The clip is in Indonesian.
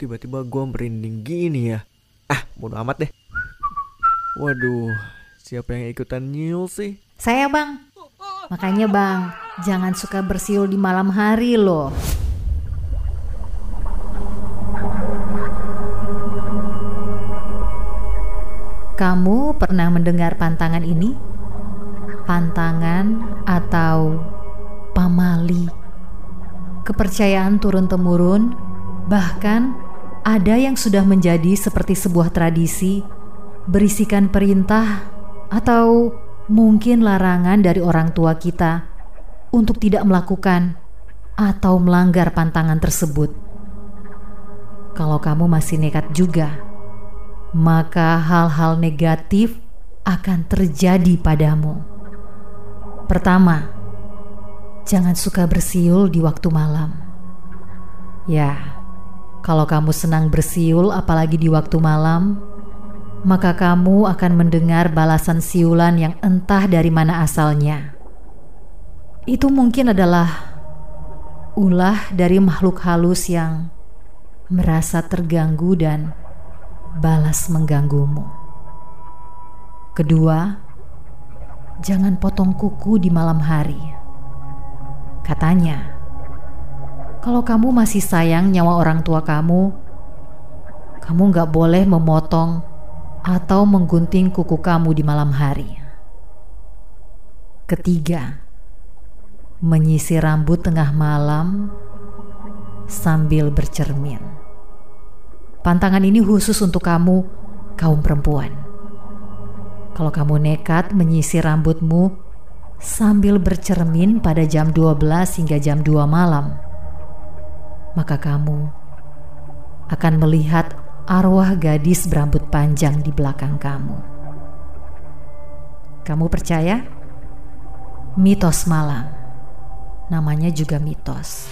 tiba-tiba gue merinding gini ya? Ah, bodo amat deh. Waduh, siapa yang ikutan nyul sih? Saya bang. Makanya bang, jangan suka bersiul di malam hari loh. Kamu pernah mendengar pantangan ini? Pantangan atau pamali. Kepercayaan turun-temurun, bahkan ada yang sudah menjadi seperti sebuah tradisi, berisikan perintah atau mungkin larangan dari orang tua kita untuk tidak melakukan atau melanggar pantangan tersebut. Kalau kamu masih nekat juga, maka hal-hal negatif akan terjadi padamu. Pertama, jangan suka bersiul di waktu malam. Ya, kalau kamu senang bersiul, apalagi di waktu malam, maka kamu akan mendengar balasan siulan yang entah dari mana asalnya. Itu mungkin adalah ulah dari makhluk halus yang merasa terganggu dan balas mengganggumu. Kedua, jangan potong kuku di malam hari. Katanya, kalau kamu masih sayang nyawa orang tua kamu, kamu nggak boleh memotong atau menggunting kuku kamu di malam hari. Ketiga, menyisir rambut tengah malam sambil bercermin. Pantangan ini khusus untuk kamu, kaum perempuan. Kalau kamu nekat menyisir rambutmu sambil bercermin pada jam 12 hingga jam 2 malam, maka kamu akan melihat arwah gadis berambut panjang di belakang kamu. Kamu percaya? Mitos malam. Namanya juga mitos.